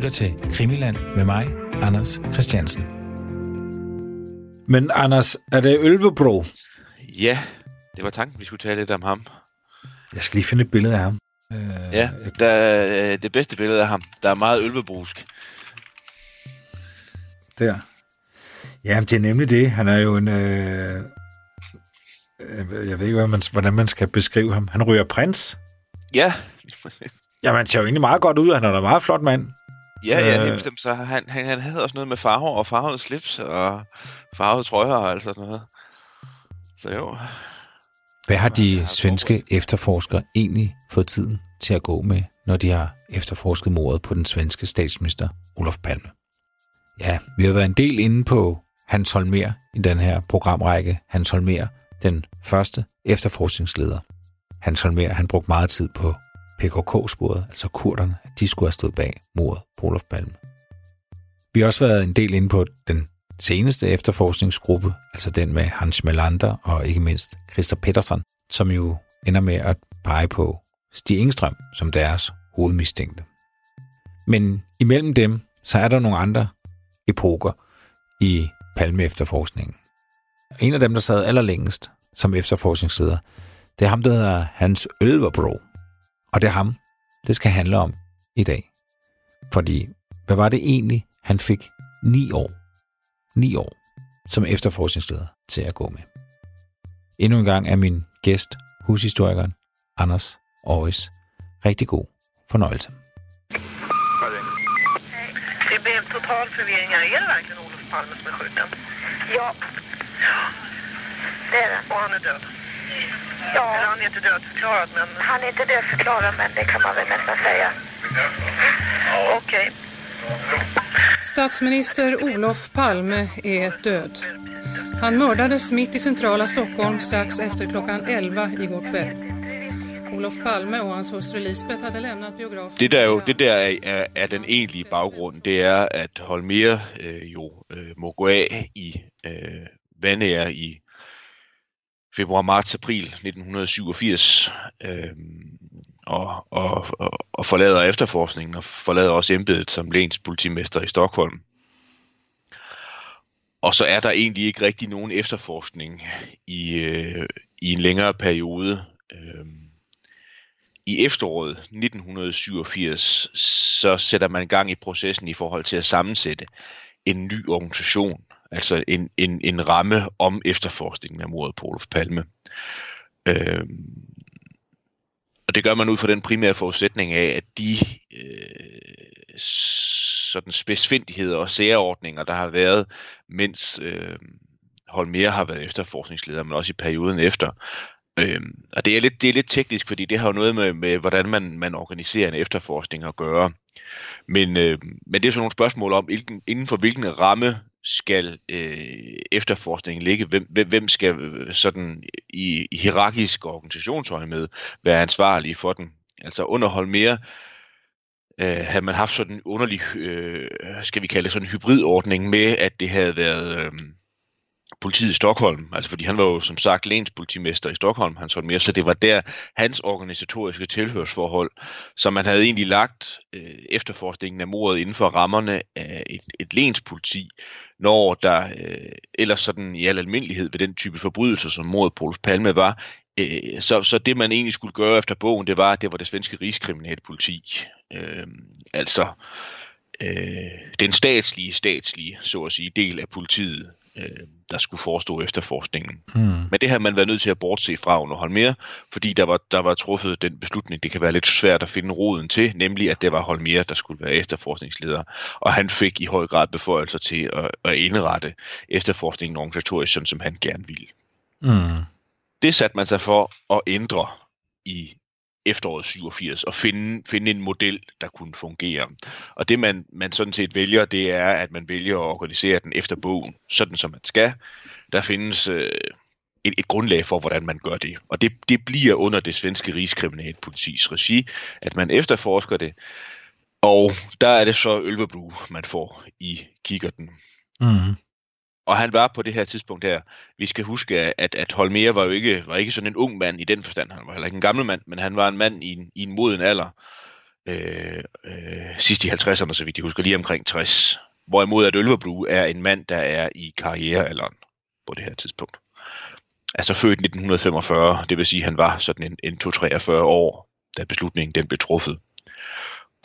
lytter til Krimiland med mig, Anders Christiansen. Men Anders, er det Ølvebro? Ja, det var tanken, vi skulle tale lidt om ham. Jeg skal lige finde et billede af ham. Øh, ja, der er det bedste billede af ham. Der er meget ølvebrusk. Der. Ja, det er nemlig det. Han er jo en... Øh, jeg ved ikke, hvordan man, hvordan man skal beskrive ham. Han ryger prins. Ja. ja, man ser jo egentlig meget godt ud. Han er en meget flot mand. Ja, ja, øh, bestemt. Så han, han, han havde også noget med farver og farvet slips og farvet trøjer og alt sådan noget. Så jo. Hvad har de svenske efterforskere egentlig fået tiden til at gå med, når de har efterforsket mordet på den svenske statsminister Olof Palme? Ja, vi har været en del inde på Hans Holmer i den her programrække. Hans Holmer, den første efterforskningsleder. Hans Holmer, han brugte meget tid på PKK-sporet, altså kurderne, at de skulle have stået bag mordet på Olof Palme. Vi har også været en del inde på den seneste efterforskningsgruppe, altså den med Hans Melander og ikke mindst Christer Pettersson, som jo ender med at pege på Stig Engstrøm som deres hovedmistænkte. Men imellem dem, så er der nogle andre epoker i Palme-efterforskningen. En af dem, der sad allerlængst som efterforskningsleder, det er ham, der hedder Hans Ølverbro. Og det er ham, det skal handle om i dag. Fordi, hvad var det egentlig, han fik ni år, ni år som efterforskningsleder til at gå med? Endnu en gang er min gæst, hushistorikeren Anders Aarhus. Rigtig god fornøjelse. Det blev total förvirring. Är det verkligen Olof Palme som är skjuten? Ja. Det är det. Och han är död? Ja. Eller han är inte dödförklarad, men... Han är inte dödförklarad, men det kan man väl nästan säga. Okej. Okay. Statsminister Olof Palme är död. Han mördades mitt i centrala Stockholm strax efter klockan 11 igår kväll. Olof Palme och hans hustru Lisbeth hade lämnat biografen. Det der, jo, det der er, er, er den egentlige baggrund, det er, at Holmer øh, jo øh, må gå af i øh, vandære i februar, marts, april 1987, øh, og, og, og, forlader efterforskningen og forlader også embedet som læns politimester i Stockholm. Og så er der egentlig ikke rigtig nogen efterforskning i, øh, i en længere periode. Øh, I efteråret 1987, så sætter man gang i processen i forhold til at sammensætte en ny organisation, altså en, en, en ramme om efterforskningen af mordet på Olof Palme. Øh, og det gør man ud fra den primære forudsætning af, at de øh, sådan spidsfindigheder og særordninger, der har været, mens øh, Holmer har været efterforskningsleder, men også i perioden efter. Øh, og det er, lidt, det er lidt teknisk, fordi det har jo noget med, med hvordan man, man organiserer en efterforskning at gøre. Men, øh, men det er sådan nogle spørgsmål om, inden for hvilken ramme skal øh, efterforskningen ligge? Hvem, hvem skal øh, sådan i, i hierarkisk organisationsøje med være ansvarlig for den? Altså underhold mere øh, havde man haft sådan en underlig, øh, skal vi kalde det sådan en hybridordning med, at det havde været øh, politiet i Stockholm, altså fordi han var jo som sagt politimester i Stockholm, han sådan mere, så det var der hans organisatoriske tilhørsforhold, så man havde egentlig lagt øh, efterforskningen af mordet inden for rammerne af et, et lenspoliti, når der øh, ellers sådan i al almindelighed ved den type forbrydelser, som mordet på Palme var, øh, så, så det man egentlig skulle gøre efter bogen, det var, at det var det svenske rigskriminalpoliti. Øh, altså øh, den statslige, statslige, så at sige, del af politiet, øh, der skulle forestå efterforskningen. Mm. Men det har man været nødt til at bortse fra under Holmer, fordi der var, der var truffet den beslutning, det kan være lidt svært at finde roden til, nemlig at det var Holmer, der skulle være efterforskningsleder. Og han fik i høj grad beføjelser til at, at indrette efterforskningen organisatorisk, sådan som han gerne ville. Mm. Det satte man sig for at ændre i efteråret 87 og finde, finde en model, der kunne fungere. Og det man, man sådan set vælger, det er, at man vælger at organisere den efter bogen, sådan som man skal. Der findes øh, et, et grundlag for, hvordan man gør det. Og det, det bliver under det svenske rigskriminalpolitis regi, at man efterforsker det. Og der er det så Ølvebrug, man får i kikkerten. Mm. Og han var på det her tidspunkt her, vi skal huske, at, at Holmer var jo ikke, var ikke sådan en ung mand i den forstand. Han var heller ikke en gammel mand, men han var en mand i en, i en moden alder. øh, øh, sidst i 50'erne, så vidt jeg husker, lige omkring 60. Hvorimod at Ølverblu er en mand, der er i karrierealderen på det her tidspunkt. Altså født 1945, det vil sige, at han var sådan en, en 2-43 år, da beslutningen den blev truffet.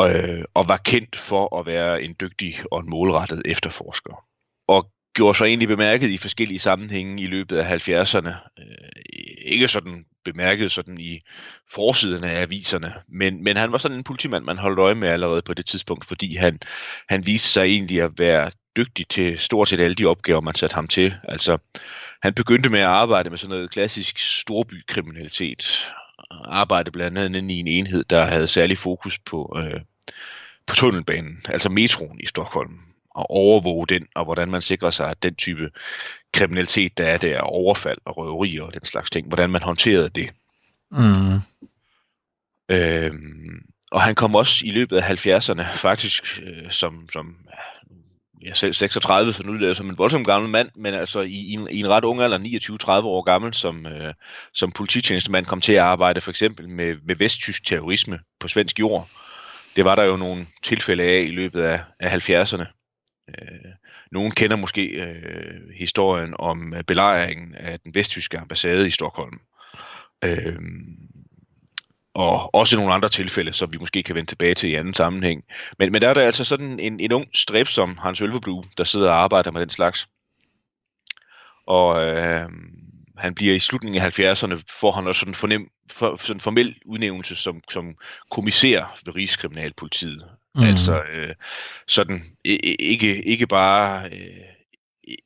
Øh, og var kendt for at være en dygtig og en målrettet efterforsker. Og gjorde sig egentlig bemærket i forskellige sammenhænge i løbet af 70'erne. Øh, ikke sådan bemærket sådan i forsiderne af aviserne, men, men han var sådan en politimand, man holdt øje med allerede på det tidspunkt, fordi han, han viste sig egentlig at være dygtig til stort set alle de opgaver, man satte ham til. Altså, han begyndte med at arbejde med sådan noget klassisk storbykriminalitet. Arbejde blandt andet i en enhed, der havde særlig fokus på, øh, på tunnelbanen, altså metroen i Stockholm at overvåge den, og hvordan man sikrer sig, at den type kriminalitet, der er der, overfald og røverier og den slags ting, hvordan man håndterede det. Mm. Øhm, og han kom også i løbet af 70'erne, faktisk øh, som, som ja, selv 36, så nu er det som en voldsom gammel mand, men altså i, i, en, i en ret ung alder, 29-30 år gammel, som, øh, som polititjenestemand kom til at arbejde for eksempel med, med vesttysk terrorisme på svensk jord. Det var der jo nogle tilfælde af i løbet af, af 70'erne. Øh, nogen kender måske øh, historien om øh, belejringen af den vesttyske ambassade i Stockholm. Øh, og også nogle andre tilfælde, som vi måske kan vende tilbage til i anden sammenhæng. Men, men der er der altså sådan en, en ung strip som Hans Ølveblu, der sidder og arbejder med den slags. Og øh, han bliver i slutningen af 70'erne, får han også sådan, fornem, for, sådan formel udnævnelse som, som kommissær ved Rigskriminalpolitiet. Mm. Altså øh, sådan ikke, ikke bare... Øh,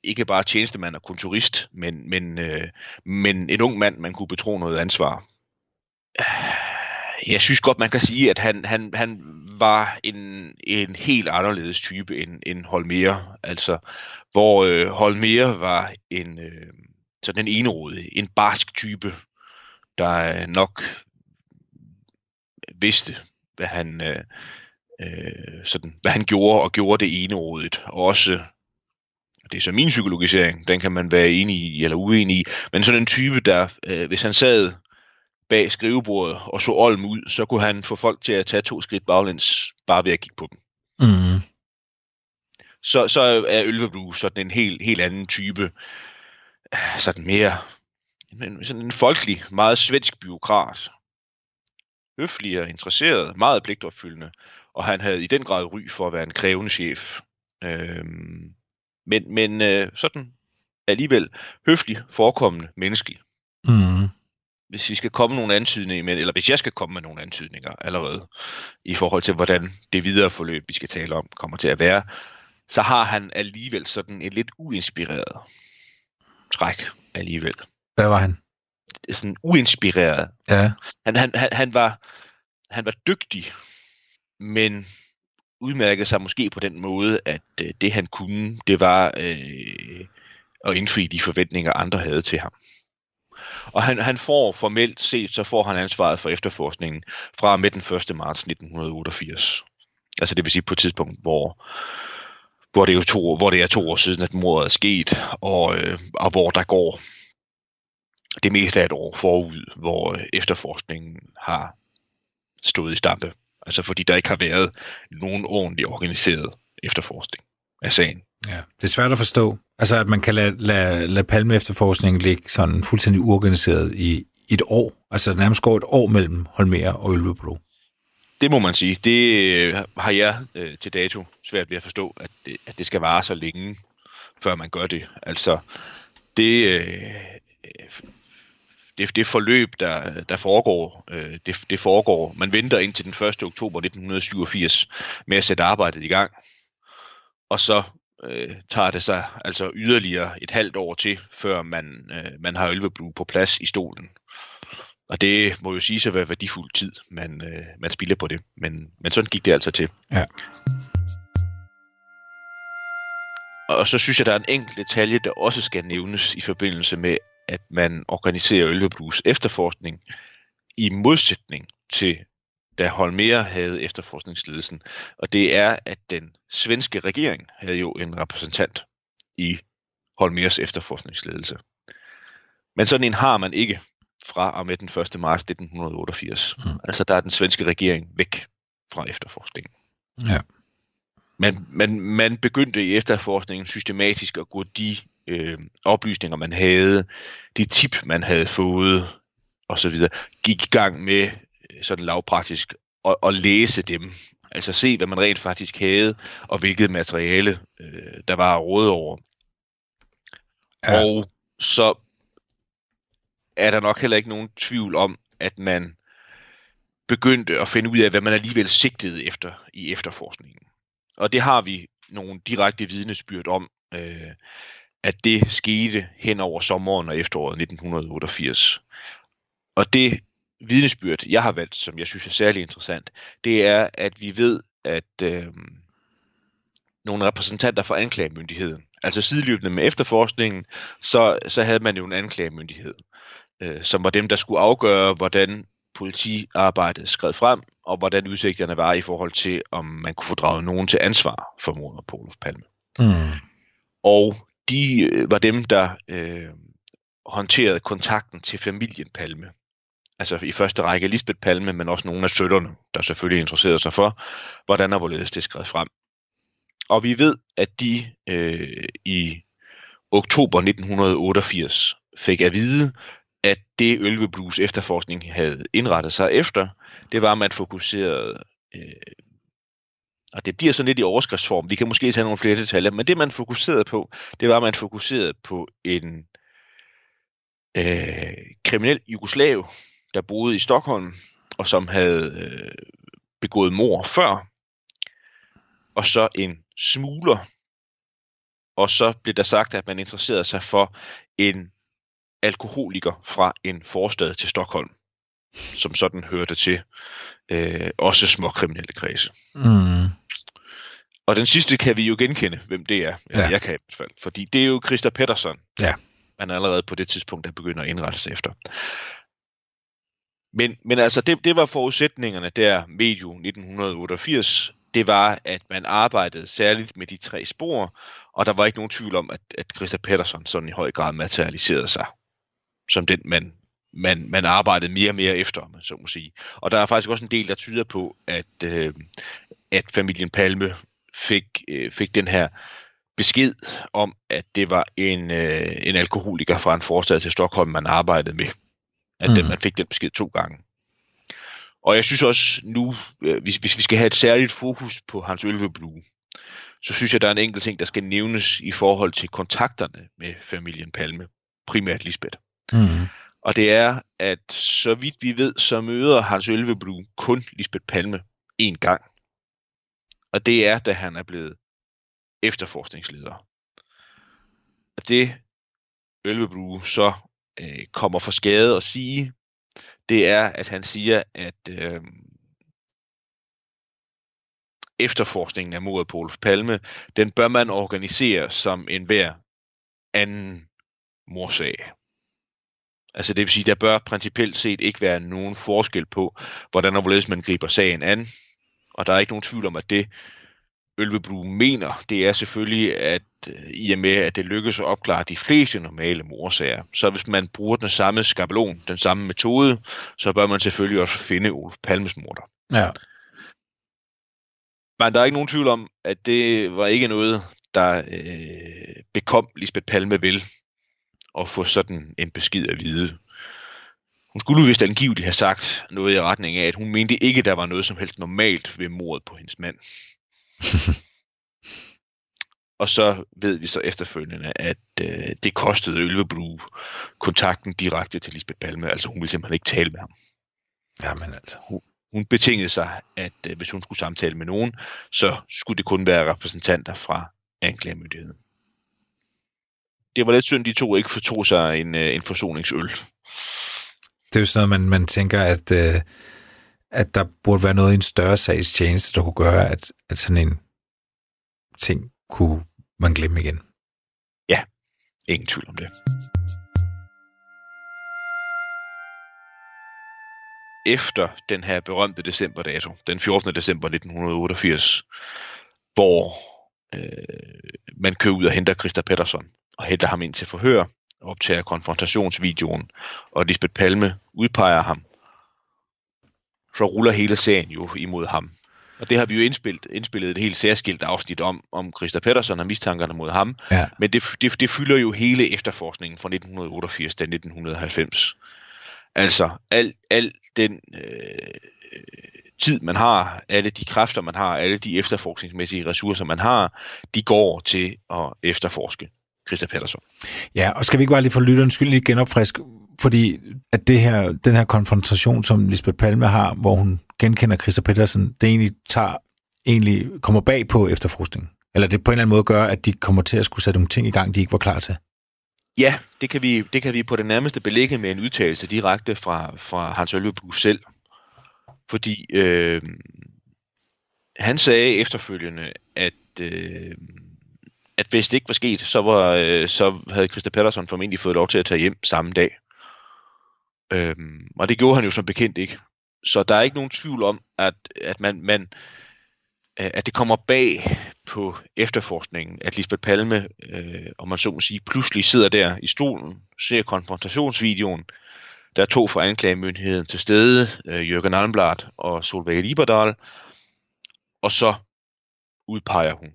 ikke bare tjenestemand og kontorist, men, men, øh, men en ung mand, man kunne betro noget ansvar. Jeg synes godt, man kan sige, at han, han, han var en, en helt anderledes type end, end Holmer. Altså, hvor øh, Holmer var en, øh, sådan en enerådig, en barsk type, der nok vidste, hvad han, øh, øh, sådan, hvad han gjorde, og gjorde det enerådigt. Og også, det er så min psykologisering, den kan man være enig i eller uenig i, men sådan en type, der, øh, hvis han sad bag skrivebordet og så olm ud, så kunne han få folk til at tage to skridt baglæns, bare ved at kigge på dem. Mm. Så, så er Ølveblu sådan en helt, helt anden type, sådan mere sådan en folkelig, meget svensk byråkrat. Høflig og interesseret, meget pligtopfyldende, og han havde i den grad ry for at være en krævende chef. Øhm, men men øh, sådan alligevel høflig, forekommende, menneskelig. Mm. Hvis vi skal komme nogle antydninger med, eller hvis jeg skal komme med nogle antydninger allerede, i forhold til hvordan det videre forløb, vi skal tale om, kommer til at være, så har han alligevel sådan et lidt uinspireret træk alligevel. Hvad var han? Sådan uinspireret. Ja. Han, han, han, han, var, han var dygtig, men udmærkede sig måske på den måde, at øh, det han kunne, det var øh, at indfri de forventninger, andre havde til ham. Og han, han får formelt set, så får han ansvaret for efterforskningen fra med den 1. marts 1988. Altså det vil sige på et tidspunkt, hvor, hvor, det, er jo to, hvor det er to år siden, at mordet er sket, og, øh, og hvor der går det meste af et år forud, hvor øh, efterforskningen har stået i stampe. Altså fordi der ikke har været nogen ordentlig organiseret efterforskning af sagen. Ja, det er svært at forstå. Altså at man kan lade, lade, lade palme efterforskningen ligge sådan fuldstændig uorganiseret i et år. Altså nærmest går et år mellem Holmer og Ølvebro. Det må man sige. Det øh, har jeg øh, til dato svært ved at forstå, at det, at det skal vare så længe, før man gør det. Altså, det, øh, det, det forløb, der, der foregår, øh, det, det foregår, man venter indtil den 1. oktober 1987 med at sætte arbejdet i gang, og så øh, tager det sig altså yderligere et halvt år til, før man, øh, man har Ølveblu på plads i stolen. Og det må jo sige sig være værdifuld tid, man, øh, man spilder på det. Men, men sådan gik det altså til. Ja. Og så synes jeg, der er en enkelt detalje, der også skal nævnes i forbindelse med, at man organiserer Ølveblues efterforskning i modsætning til da Holmer havde efterforskningsledelsen. Og det er, at den svenske regering havde jo en repræsentant i Holmers efterforskningsledelse. Men sådan en har man ikke fra og med den 1. marts 1988. Mm. Altså der er den svenske regering væk. fra efterforskningen. Ja. Man, man, man begyndte i efterforskningen systematisk at gå de øh, oplysninger, man havde, de tip, man havde fået, osv., gik i gang med øh, sådan lavpraktisk at, at læse dem. Altså se, hvad man rent faktisk havde, og hvilket materiale, øh, der var at råde over. Ja. Og så er der nok heller ikke nogen tvivl om, at man begyndte at finde ud af, hvad man alligevel sigtede efter i efterforskningen. Og det har vi nogle direkte vidnesbyrd om, øh, at det skete hen over sommeren og efteråret 1988. Og det vidnesbyrd, jeg har valgt, som jeg synes er særlig interessant, det er, at vi ved, at øh, nogle repræsentanter for anklagemyndigheden, altså sideløbende med efterforskningen, så, så havde man jo en anklagemyndighed, øh, som var dem, der skulle afgøre, hvordan politiarbejdet skred frem, og hvordan udsigterne var i forhold til, om man kunne få draget nogen til ansvar for mordet på Olof Palme. Mm. Og de øh, var dem, der øh, håndterede kontakten til familien Palme. Altså i første række Lisbeth Palme, men også nogle af søtterne, der selvfølgelig interesserede sig for, hvordan og hvorledes det skred frem. Og vi ved, at de øh, i oktober 1988 fik at vide, at det Ølve Blues efterforskning havde indrettet sig efter, det var, at man fokuserede, øh, og det bliver sådan lidt i overskriftsform, vi kan måske tage nogle flere detaljer, men det man fokuserede på, det var, at man fokuserede på en øh, kriminel jugoslav, der boede i Stockholm, og som havde øh, begået mor før, og så en smugler, og så blev der sagt, at man interesserede sig for en alkoholiker fra en forstad til Stockholm, som sådan hørte til øh, også små kriminelle kredse. Mm. Og den sidste kan vi jo genkende, hvem det er. Ja. jeg kan i hvert fald. Fordi det er jo Christa Pettersson. Ja. Man er allerede på det tidspunkt, der begynder at indrette sig efter. Men, men altså, det, det var forudsætningerne der medio 1988. Det var, at man arbejdede særligt med de tre spor, og der var ikke nogen tvivl om, at, at Christa Pettersson sådan i høj grad materialiserede sig som den, man, man, man arbejdede mere og mere efter, man så må sige. Og der er faktisk også en del, der tyder på, at, øh, at familien Palme fik, øh, fik den her besked om, at det var en, øh, en alkoholiker fra en forstad til Stockholm, man arbejdede med. At mm. Man fik den besked to gange. Og jeg synes også nu, øh, hvis, hvis vi skal have et særligt fokus på Hans Ølveblue, så synes jeg, der er en enkelt ting, der skal nævnes i forhold til kontakterne med familien Palme, primært Lisbeth. Mm. Og det er, at så vidt vi ved, så møder Hans Ølveblue kun Lisbeth Palme én gang. Og det er, da han er blevet efterforskningsleder. Og det Ølvebru så øh, kommer for skade at sige, det er, at han siger, at øh, efterforskningen af mordet på Olof Palme, den bør man organisere som en hver anden morsag. Altså det vil sige, der bør principielt set ikke være nogen forskel på, hvordan og hvorledes man griber sagen an. Og der er ikke nogen tvivl om, at det Ølvebru mener, det er selvfølgelig, at øh, i og med, at det lykkes at opklare de fleste normale morsager, så hvis man bruger den samme skabelon, den samme metode, så bør man selvfølgelig også finde Olof Palmes morder. Ja. Men der er ikke nogen tvivl om, at det var ikke noget, der øh, bekom Lisbeth Palme vel at få sådan en besked at vide. Hun skulle vist angiveligt have sagt noget i retning af, at hun mente ikke, der var noget som helst normalt ved mordet på hendes mand. Og så ved vi så efterfølgende, at øh, det kostede Ølvebru kontakten direkte til Lisbeth Palme. Altså hun ville simpelthen ikke tale med ham. Jamen altså. Hun betingede sig, at øh, hvis hun skulle samtale med nogen, så skulle det kun være repræsentanter fra anklagemyndigheden. Det var lidt synd, de to ikke fortog sig en, øh, en forsoningsøl. Det er jo sådan noget, man, man tænker, at, øh, at der burde være noget i en større sags tjeneste, der kunne gøre, at, at sådan en ting kunne man glemme igen. Ja, Ingen tvivl om det. Efter den her berømte decemberdato, den 14. december 1988, hvor øh, man kører ud og henter Christa Pettersson og henter ham ind til forhør, optager konfrontationsvideoen, og Lisbeth Palme udpeger ham, så ruller hele sagen jo imod ham. Og det har vi jo indspillet, indspillet et helt særskilt afsnit om, om Christa Pettersson og mistankerne mod ham. Ja. Men det, det, det fylder jo hele efterforskningen fra 1988 til 1990. Altså, al, al den øh, tid, man har, alle de kræfter, man har, alle de efterforskningsmæssige ressourcer, man har, de går til at efterforske Christa Pettersson. Ja, og skal vi ikke bare lige for lytterens skyld lige genopfriske, fordi at det her, den her konfrontation, som Lisbeth Palme har, hvor hun genkender Christa Pettersen, det egentlig tager, egentlig kommer bag på efterforskningen. Eller det på en eller anden måde gør, at de kommer til at skulle sætte nogle ting i gang, de ikke var klar til. Ja, det kan vi, det kan vi på det nærmeste belægge med en udtalelse direkte fra, fra Hans Ølvebro selv. Fordi øh, han sagde efterfølgende, at, øh, at hvis det ikke var sket, så, var, øh, så havde Christa Pettersson formentlig fået lov til at tage hjem samme dag. Øhm, og det gjorde han jo som bekendt ikke. Så der er ikke nogen tvivl om, at, at man, man øh, at det kommer bag på efterforskningen, at Lisbeth Palme, øh, om man så må sige, pludselig sidder der i stolen, ser konfrontationsvideoen, der er to fra anklagemyndigheden til stede, øh, Jørgen Almblad og Solveig Liberdal, og så udpeger hun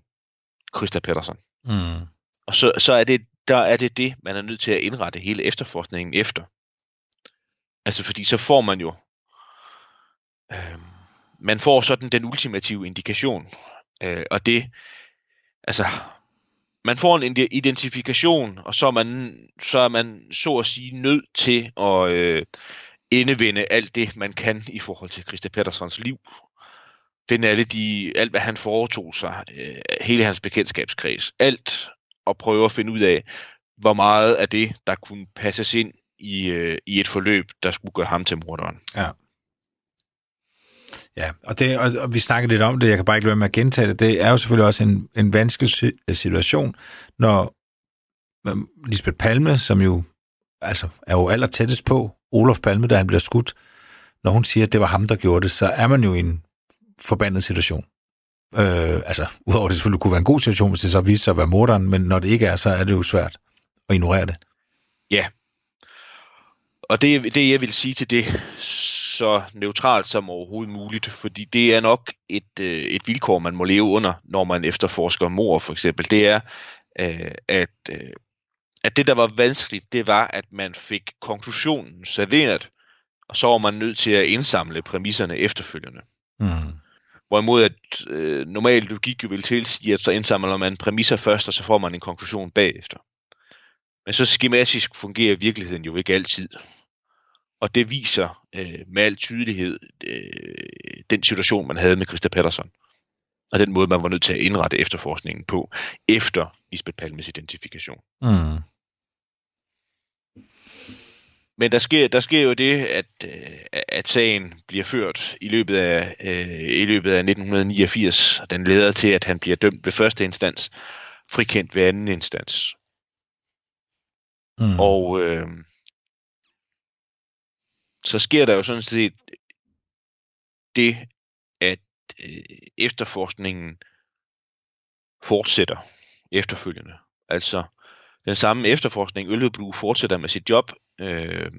Christa Pedersen. Mm. Og så, så er, det, der er det det, man er nødt til at indrette hele efterforskningen efter. Altså fordi så får man jo, øh, man får sådan den ultimative indikation, øh, og det, altså, man får en identifikation, og så er man, så er man så at sige nødt til at øh, indevinde alt det, man kan i forhold til Christa Petterssons liv. Finde alle de, alt hvad han foretog sig, øh, hele hans bekendtskabskreds, alt, og prøve at finde ud af, hvor meget af det, der kunne passes ind i, øh, i et forløb, der skulle gøre ham til morderen. Ja. Ja, og, det, og, og vi snakkede lidt om det, jeg kan bare ikke lade med at gentage det, det er jo selvfølgelig også en, en vanskelig situation, når øh, Lisbeth Palme, som jo altså, er jo aller tættest på Olof Palme, da han bliver skudt, når hun siger, at det var ham, der gjorde det, så er man jo i en forbandet situation. Øh, altså, udover det selvfølgelig kunne være en god situation, hvis det så viser sig at være morderen, men når det ikke er, så er det jo svært at ignorere det. Ja. Og det, det jeg vil sige til det, så neutralt som overhovedet muligt, fordi det er nok et, øh, et vilkår, man må leve under, når man efterforsker mor for eksempel. Det er, øh, at, øh, at det, der var vanskeligt, det var, at man fik konklusionen serveret, og så var man nødt til at indsamle præmisserne efterfølgende. Mm. Hvorimod at øh, normal logik jo vil tilsige, at så indsamler man præmisser først, og så får man en konklusion bagefter. Men så skematisk fungerer virkeligheden jo ikke altid. Og det viser øh, med al tydelighed øh, den situation, man havde med Christa Patterson. Og den måde, man var nødt til at indrette efterforskningen på, efter Lisbeth Palmes identifikation. Mm. Men der sker, der sker jo det, at, øh, at sagen bliver ført i løbet af, øh, i løbet af 1989. Og den leder til, at han bliver dømt ved første instans, frikendt ved anden instans. Mm. Og øh, så sker der jo sådan set det, at øh, efterforskningen fortsætter efterfølgende. Altså den samme efterforskning, Ølveblu fortsætter med sit job. Øh,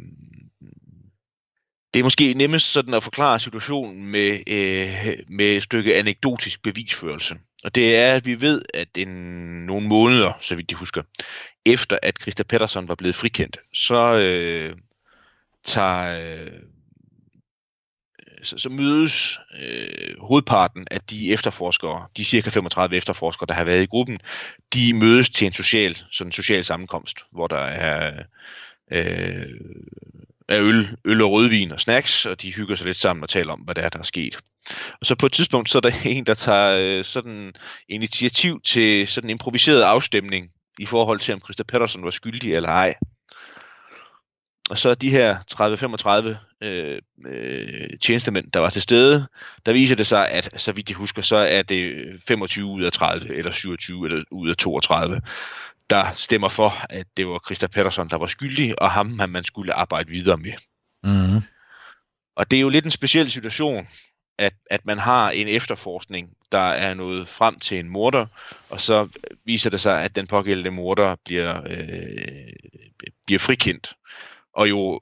det er måske nemmest sådan at forklare situationen med, øh, med et stykke anekdotisk bevisførelse. Og det er, at vi ved, at en, nogle måneder, så vidt de husker, efter at Christa Pettersson var blevet frikendt, så øh, tager øh, så, så mødes øh, hovedparten af de efterforskere, de cirka 35 efterforskere, der har været i gruppen, de mødes til en social, sådan en social sammenkomst, hvor der er, øh, er øl, øl og rødvin og snacks, og de hygger sig lidt sammen og taler om, hvad der er, der er sket. Og så på et tidspunkt, så er der en, der tager øh, sådan initiativ til sådan en improviseret afstemning i forhold til, om Christa Pettersson var skyldig eller ej. Og så de her 30-35 øh, øh, tjenestemænd, der var til stede, der viser det sig, at så vidt jeg husker, så er det 25 ud af 30, eller 27 eller ud af 32, der stemmer for, at det var Christa Pettersson, der var skyldig, og ham, man skulle arbejde videre med. Mm. Og det er jo lidt en speciel situation, at, at man har en efterforskning, der er nået frem til en morder, og så viser det sig, at den pågældende morder bliver, øh, bliver frikendt. Og jo,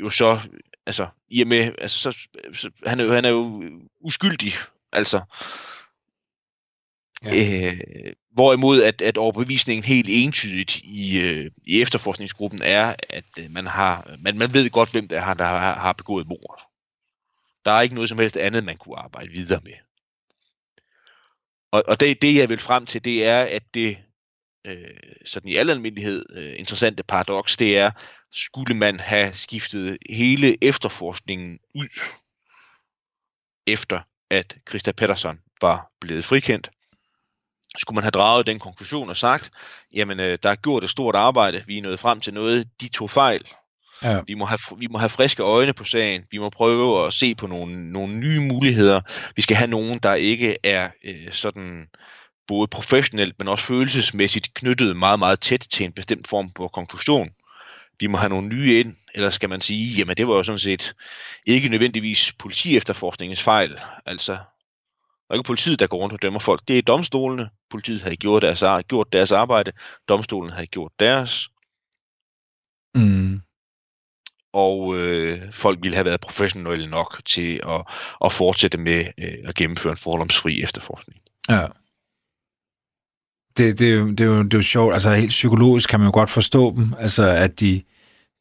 jo så, altså, i og med, altså, så, så, han, er, han er jo uskyldig, Altså, Ja. Øh, hvorimod at, at overbevisningen helt entydigt i, øh, i efterforskningsgruppen er, at øh, man har man, man ved godt, hvem der har, der har, har begået mord. Der er ikke noget som helst andet, man kunne arbejde videre med. Og, og det, det, jeg vil frem til, det er, at det øh, sådan i al almindelighed øh, interessante paradoks, det er, skulle man have skiftet hele efterforskningen ud, efter at Christa Pettersson var blevet frikendt, skulle man have draget den konklusion og sagt, jamen øh, der er gjort et stort arbejde, vi er nået frem til noget, de tog fejl. Ja. Vi må, have, vi må have friske øjne på sagen. Vi må prøve at se på nogle, nogle nye muligheder. Vi skal have nogen, der ikke er øh, sådan både professionelt, men også følelsesmæssigt knyttet meget, meget tæt til en bestemt form for konklusion. Vi må have nogle nye ind, eller skal man sige, jamen det var jo sådan set ikke nødvendigvis politi-efterforskningens fejl. Altså, der er ikke politiet, der går rundt og dømmer folk. Det er domstolene. Politiet havde gjort deres, gjort deres arbejde. Domstolen havde gjort deres. Mm. Og øh, folk ville have været professionelle nok til at, at fortsætte med øh, at gennemføre en fordomsfri efterforskning. Ja. Det, det, er jo- det, er jo, det er jo sjovt, altså helt psykologisk kan man jo godt forstå dem, altså at de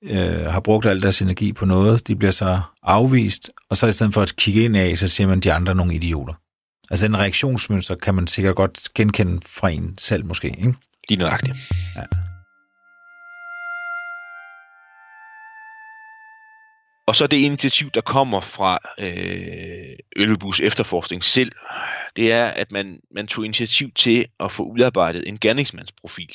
øh, har brugt al deres energi på noget, de bliver så afvist, og så i stedet for at kigge ind af, så siger man, at de andre er nogle idioter. Altså en reaktionsmønster kan man sikkert godt genkende fra en selv måske, ikke? Lige nøjagtigt. Ja. Og så det initiativ, der kommer fra øh, Ølvebus efterforskning selv, det er, at man, man tog initiativ til at få udarbejdet en gerningsmandsprofil.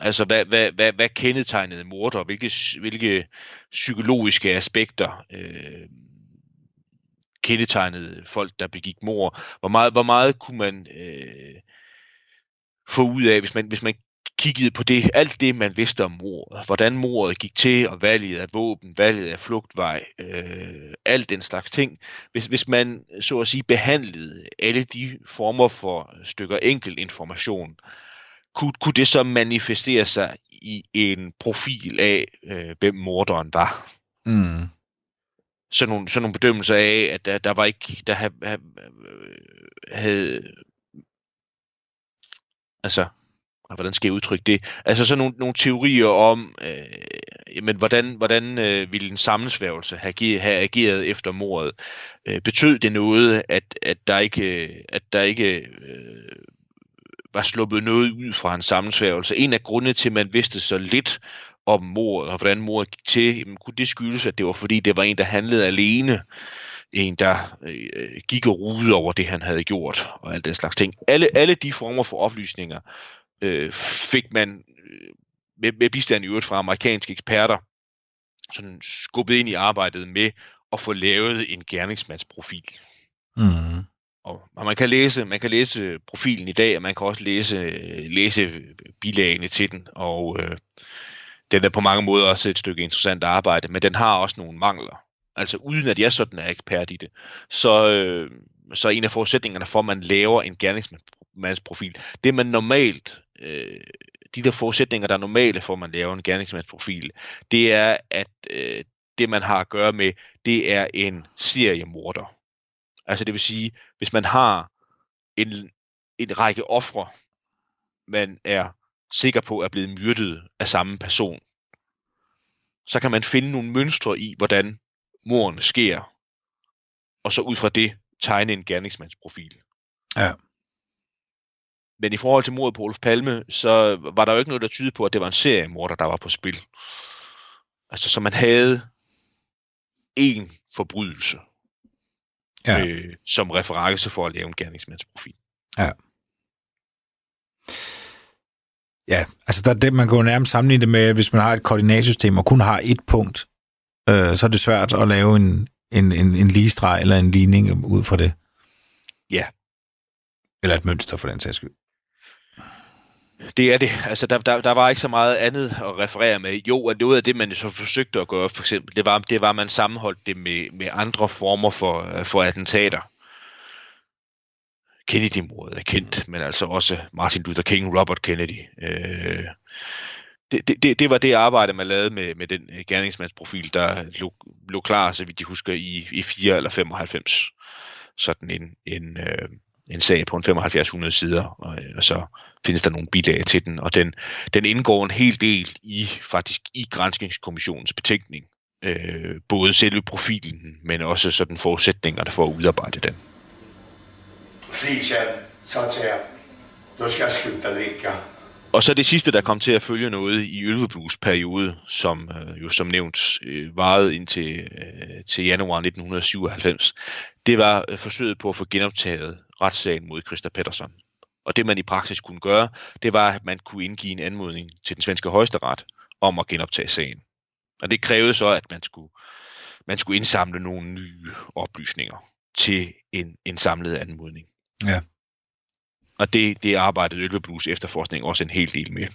Altså, hvad, hvad, hvad, hvad kendetegnede morder? Hvilke, hvilke psykologiske aspekter øh, kendetegnede folk, der begik mord? Hvor meget, hvor meget kunne man øh, få ud af, hvis man, hvis man kiggede på det, alt det, man vidste om mordet, hvordan mordet gik til, og valget af våben, valget af flugtvej, øh, alt den slags ting. Hvis, hvis man så at sige behandlede alle de former for stykker enkel information, kunne, kunne det så manifestere sig i en profil af, øh, hvem morderen var? Mm. sådan nogle, sådan nogle bedømmelser af, at der, der var ikke, der havde, havde altså, hvordan skal jeg udtrykke det? Altså sådan nogle, nogle teorier om, øh, jamen, hvordan, hvordan øh, ville en sammensværgelse have, ge, have ageret efter mordet? Øh, betød det noget, at, at der ikke, at der ikke øh, var sluppet noget ud fra en sammensværgelse? En af grundene til, at man vidste så lidt om mordet, og hvordan mordet gik til, jamen, kunne det skyldes, at det var fordi, det var en, der handlede alene, en, der øh, gik og rude over det, han havde gjort, og alt den slags ting. Alle, alle de former for oplysninger øh, fik man øh, med, med bistand i øvrigt fra amerikanske eksperter sådan skubbet ind i arbejdet med at få lavet en gerningsmandsprofil. Mm. Og og man kan læse, man kan læse profilen i dag, og man kan også læse, læse bilagene til den, og øh, den er på mange måder også et stykke interessant arbejde, men den har også nogle mangler. Altså uden at jeg sådan er ekspert i det, så, øh, så er en af forudsætningerne for, at man laver en gerningsmandsprofil, det man normalt, øh, de der forudsætninger, der er normale for, at man laver en gerningsmandsprofil, det er, at øh, det man har at gøre med, det er en seriemorder. Altså det vil sige, hvis man har en, en række ofre, man er sikker på er blevet myrdet af samme person, så kan man finde nogle mønstre i, hvordan mordene sker, og så ud fra det tegne en gerningsmandsprofil. Ja. Men i forhold til mordet på Olof Palme, så var der jo ikke noget, der tyder på, at det var en seriemorder, der var på spil. Altså, så man havde en forbrydelse Ja. øh, som reference for at lave en gerningsmandsprofil. Ja, altså der, er det, man kan jo nærmest sammenligne det med, hvis man har et koordinatsystem og kun har et punkt, øh, så er det svært at lave en, en, en, en ligestreg eller en ligning ud fra det. Ja. Eller et mønster for den sags skyld. Det er det. Altså, der, der, der var ikke så meget andet at referere med. Jo, og noget af det, man så forsøgte at gøre, for eksempel, det var, det var at man sammenholdt det med, med andre former for, øh, for attentater. Kennedy-mordet er kendt, men altså også Martin Luther King, Robert Kennedy. Øh, det, det, det, var det arbejde, man lavede med, med den øh, gerningsmandsprofil, der lå, lå klar, så vidt de husker, i, i 4 eller 95. sådan en, en, øh, en sag på en 7500 sider, og, øh, og så findes der nogle bilag til den, og den, den indgår en hel del i faktisk i Granskningskommissionens betænkning, øh, både selve profilen, men også sådan forudsætningerne for at udarbejde den. Frikänd, så att säga. Då ska drikke. Og så det sidste, der kom til at følge noget i Ølveblues periode, som øh, jo som nævnt øh, varede indtil øh, til januar 1997, det var øh, forsøget på at få genoptaget retssagen mod Christa Pettersson. Og det man i praksis kunne gøre, det var, at man kunne indgive en anmodning til den svenske højesteret om at genoptage sagen. Og det krævede så, at man skulle, man skulle indsamle nogle nye oplysninger til en, en samlet anmodning. Ja. Og det, det arbejdede Ølveblues efterforskning også en hel del med.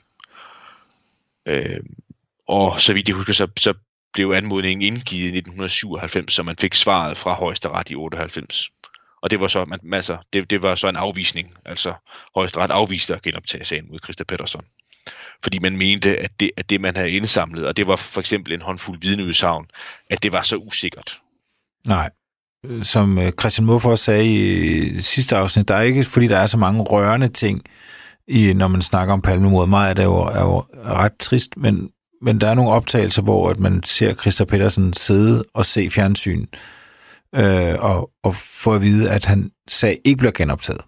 Øh, og så vidt jeg husker, så, så blev anmodningen indgivet i 1997, så man fik svaret fra højesteret i 98. Og det var så, man, altså, det, det var så en afvisning. Altså højesteret afviste at genoptage sagen mod Christa Pettersson. Fordi man mente, at det, at det man havde indsamlet, og det var for eksempel en håndfuld vidneudsagn, at det var så usikkert. Nej. Som øh, Christian Muffer sagde i sidste afsnit, der er ikke, fordi der er så mange rørende ting, i, når man snakker om palmemord. Meget af det er jo, er jo ret trist, men, men der er nogle optagelser, hvor at man ser Christa Petersen sidde og se fjernsyn, øh, og, og få at vide, at han sag ikke bliver genoptaget.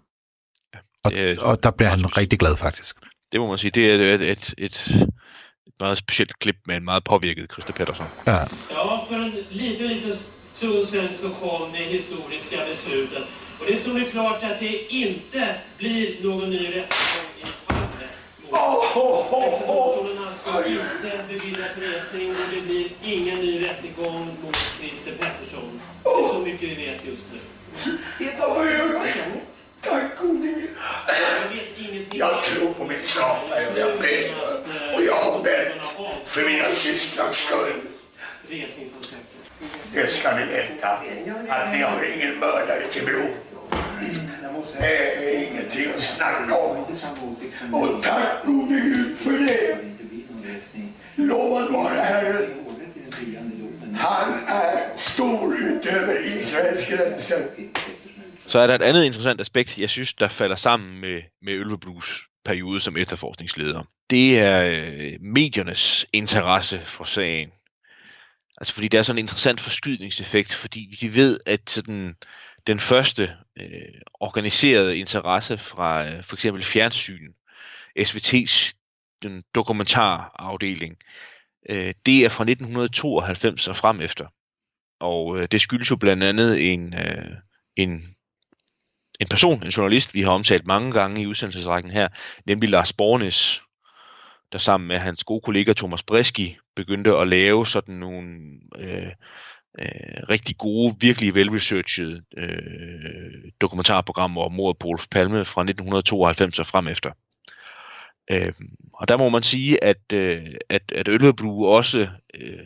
Og, Det er- og der bliver han rigtig glad, faktisk. Det må man sige, det er et, et, et, et meget specielt klip med en meget påvirket Christa Pettersson. Ja. Ja, för en liten, liten stund sedan så kom det historiska beslutet. Och det stod ju klart att det inte blir någon ny rättegång i Palme. Domstolen alltså inte beviljar resning och det blir ingen ny rättegång mot Christer Pettersson. Det är så mycket vi vet just nu. Tack gode Gud. Jag tror på min skapare och jag ber. Och jag har bett för mina systrars skull. Det ska ni veta. Att ni har ingen mördare till bro. Det är ingenting att snacka om. Och tack gode Gud för det. Lovad vare Herren. Han är stor utöver Israels gränser. Så er der et andet interessant aspekt, jeg synes, der falder sammen med, med Ølveblues periode som efterforskningsleder. Det er øh, mediernes interesse for sagen. Altså fordi der er sådan en interessant forskydningseffekt, fordi vi ved, at sådan, den første øh, organiserede interesse fra øh, for eksempel fjernsyn, SVT's den dokumentarafdeling, øh, det er fra 1992 og frem efter. Og øh, det skyldes jo blandt andet en, øh, en en person, en journalist, vi har omtalt mange gange i udsendelsesrækken her, nemlig Lars Bornes, der sammen med hans gode kollega Thomas Breski begyndte at lave sådan nogle øh, øh, rigtig gode, virkelig velresearchede øh, dokumentarprogrammer om mordet på Olof Palme fra 1992 og frem efter. Øh, og der må man sige, at, øh, at, at Ølveblu også øh,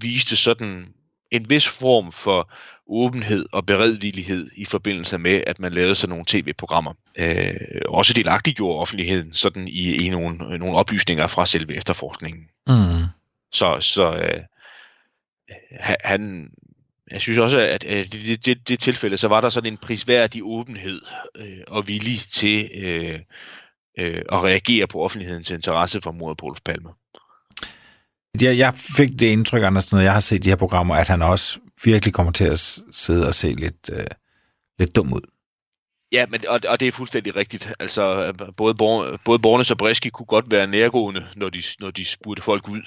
viste sådan en vis form for åbenhed og beredvillighed i forbindelse med, at man lavede sådan nogle tv-programmer. Øh, også delagtiggjorde offentligheden sådan i, i nogle, nogle oplysninger fra selve efterforskningen. Mm. Så, så øh, ha- han, jeg synes også, at det, det, det, det tilfælde, så var der sådan en prisværdig åbenhed øh, og villig til øh, øh, at reagere på offentlighedens interesse for mordet på Olof Palme. Jeg, jeg fik det indtryk, Anders, når jeg har set de her programmer, at han også virkelig kommer til at sidde og se lidt, øh, lidt dum ud. Ja, men, og, og det er fuldstændig rigtigt. Altså, øh, både, Bor, både Bornes og Breski kunne godt være nærgående, når de, når de spurgte folk ud.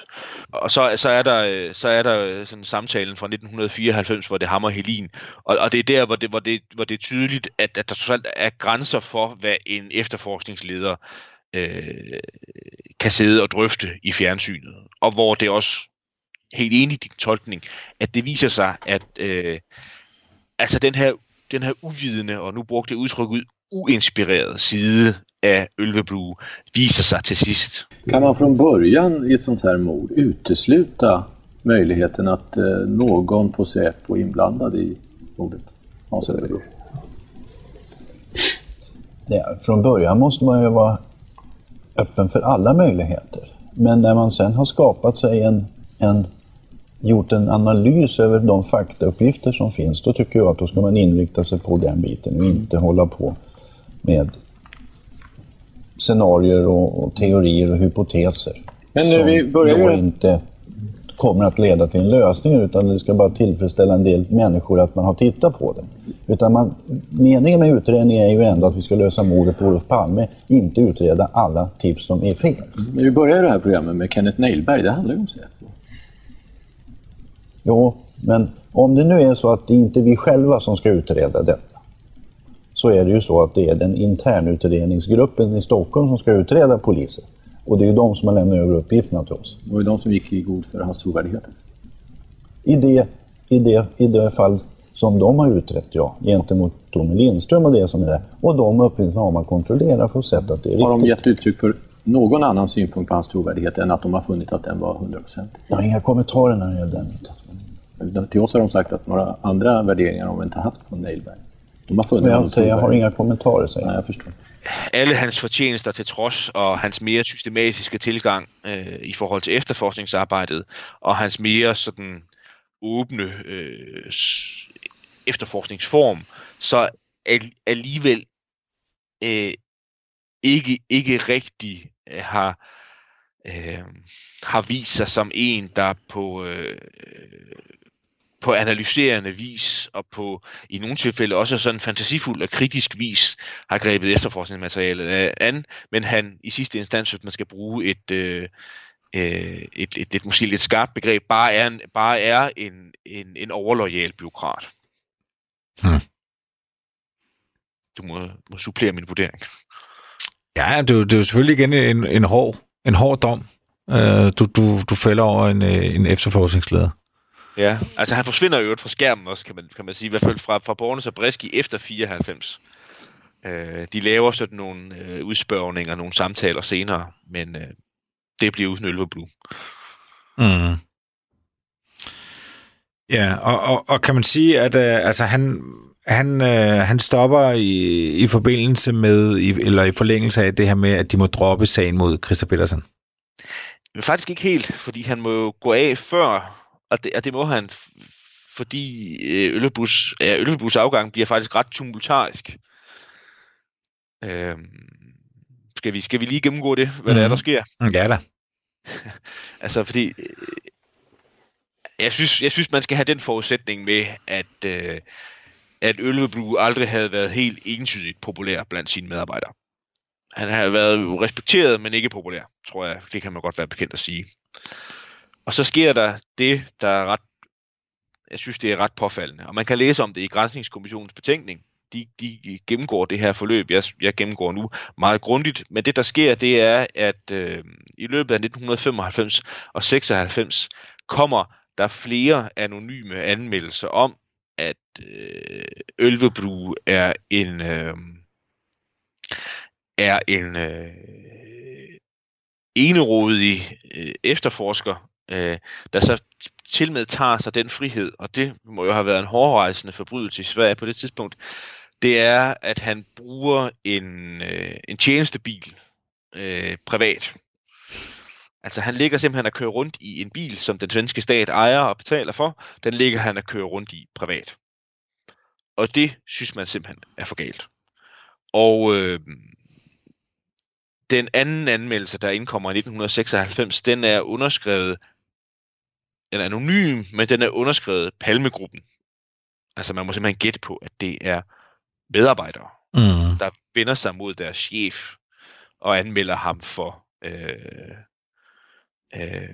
Og så, så, er der, øh, så er der øh, sådan samtalen fra 1994, hvor det hammer Helin. Og, og det er der, hvor det, hvor det, hvor det er tydeligt, at, at der trods alt er grænser for, hvad en efterforskningsleder øh, kan sidde og drøfte i fjernsynet. Og hvor det også, helt enig i din tolkning, at det viser sig, at øh, altså den her den her uvidende, og nu brugte jeg udtryk ud, uinspirerede side af Ølveblu viser sig til sidst. Kan man från början i ett sånt här mord utesluta möjligheten att eh, någon på Säpo är inblandad i mordet? Hans Öfvergård? Ja, från början måste man ju vara öppen för alla möjligheter. Men när man sen har skapat sig en, en gjort en analys över de faktauppgifter som finns, då tycker jag att då ska man inrikta sig på den biten och inte hålla på med scenarier och, och teorier och hypoteser. Men nu, vi börjar ju- inte kommer att leda till en lösning utan det ska bara tillfredsställa en del människor att man har tittat på det. Utan man, meningen med utredningen är ju ändå att vi ska lösa mordet på Olof Palme, inte utreda alla tips som är fel. Men vi börjar det här programmet med Kenneth Neilberg, det handlar ju om Säpo. Jo, men om det nu är så att det inte är vi själva som ska utreda detta så är det ju så att det är den internutredningsgruppen i Stockholm som ska utreda polisen. Och det är ju de som har lämnat över uppgifterna till oss. Det var ju de som gick i god för hans trovärdighet. I det, i det, i det fall som de har utrett, ja, gentemot Tommy Lindström och det som är där. Och de uppgifterna har man kontrollerat för att se att det är Har de riktigt. gett uttryck för någon annan synpunkt på hans trovärdighet än att de har funnit att den var 100%? Jag har inga kommentarer när det gäller den. Till oss har de sagt att några andra värderingar har de inte haft på Neilberg. De har funnit Men jag, säger, jag har inga kommentarer, säger Nej, jag. jag förstår alle hans fortjenester til trods, og hans mere systematiske tilgang øh, i forhold til efterforskningsarbejdet, og hans mere sådan åbne øh, efterforskningsform, så alligevel øh, ikke, ikke rigtig øh, har, øh, har vist sig som en, der på, øh, på analyserende vis, og på i nogle tilfælde også sådan fantasifuld og kritisk vis, har grebet efterforskningsmaterialet an, men han i sidste instans, hvis man skal bruge et, øh, øh, et, et, et måske lidt skarpt begreb, bare er en, bare er en, en, en overlojal byråkrat. Hmm. Du må, må supplere min vurdering. Ja, det, er jo- det er jo selvfølgelig igen en, en, hård, en hård dom, øh, du, du, du fælder over en, øh, en efterforskningsleder. Ja, altså han forsvinder jo fra skærmen også, kan man, kan man sige, i hvert fald fra, fra Bornes og Breski efter 94. Øh, de laver sådan nogle øh, udspørgninger, nogle samtaler senere, men øh, det bliver uden Ølve Blue. Mm. Ja, og, og, og kan man sige, at øh, altså han, han, øh, han stopper i, i forbindelse med, i, eller i forlængelse af det her med, at de må droppe sagen mod Christa Petersen. Men faktisk ikke helt, fordi han må jo gå af før, og det, og det må han, fordi øh, Øllebus, ja, Øllebus afgang bliver faktisk ret tumultarisk. Øhm, skal, vi, skal vi lige gennemgå det, hvad mm. det er, der Mhm. sker? Ja da. Altså, fordi øh, jeg synes, jeg synes, man skal have den forudsætning med, at, øh, at Ølveblu aldrig havde været helt entydigt populær blandt sine medarbejdere. Han har været respekteret, men ikke populær, tror jeg. Det kan man godt være bekendt at sige. Og så sker der det, der er ret, jeg synes, det er ret påfaldende. Og man kan læse om det i Grænsningskommissionens betænkning. De, de gennemgår det her forløb, jeg, jeg gennemgår nu, meget grundigt. Men det, der sker, det er, at øh, i løbet af 1995 og 96 kommer der flere anonyme anmeldelser om, at øh, Ølvebru er en øh, er en øh, enerodig øh, efterforsker, øh, der så til med tager sig den frihed, og det må jo have været en hårdrejsende forbrydelse i Sverige på det tidspunkt, det er, at han bruger en, øh, en tjenestebil øh, privat. Altså han ligger simpelthen at køre rundt i en bil, som den svenske stat ejer og betaler for. Den ligger han at køre rundt i privat. Og det synes man simpelthen er for galt. Og øh, den anden anmeldelse, der indkommer i 1996, den er underskrevet, den er anonym, men den er underskrevet Palmegruppen. Altså man må simpelthen gætte på, at det er medarbejdere, Mm. der vender sig mod deres chef og anmelder ham for, øh, øh,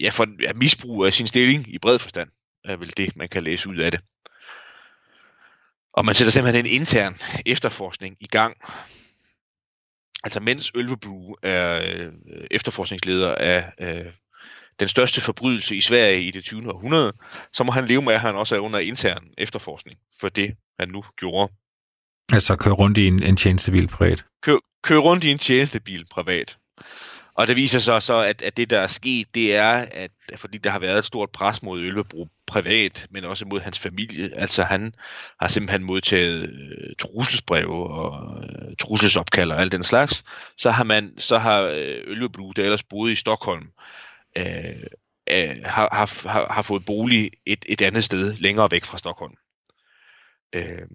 ja, for ja, misbrug af sin stilling i bred forstand, er vel det, man kan læse ud af det. Og man sætter simpelthen en intern efterforskning i gang. Altså mens Ølvebru er øh, efterforskningsleder af øh, den største forbrydelse i Sverige i det 20. århundrede, så må han leve med, at han også er under intern efterforskning for det, han nu gjorde. Altså køre rundt i en, en tjenestebil privat. Kør, kør rundt i en tjenestebil privat. Og det viser sig så, at, at det, der er sket, det er, at fordi der har været et stort pres mod Ølvebro privat, men også mod hans familie. Altså han har simpelthen modtaget øh, trusselsbreve og øh, trusselsopkald og alt den slags. Så har man, så har øh, Ølvebro, der ellers boede i Stockholm, øh, øh, har, har, har, fået bolig et, et andet sted længere væk fra Stockholm. Øh,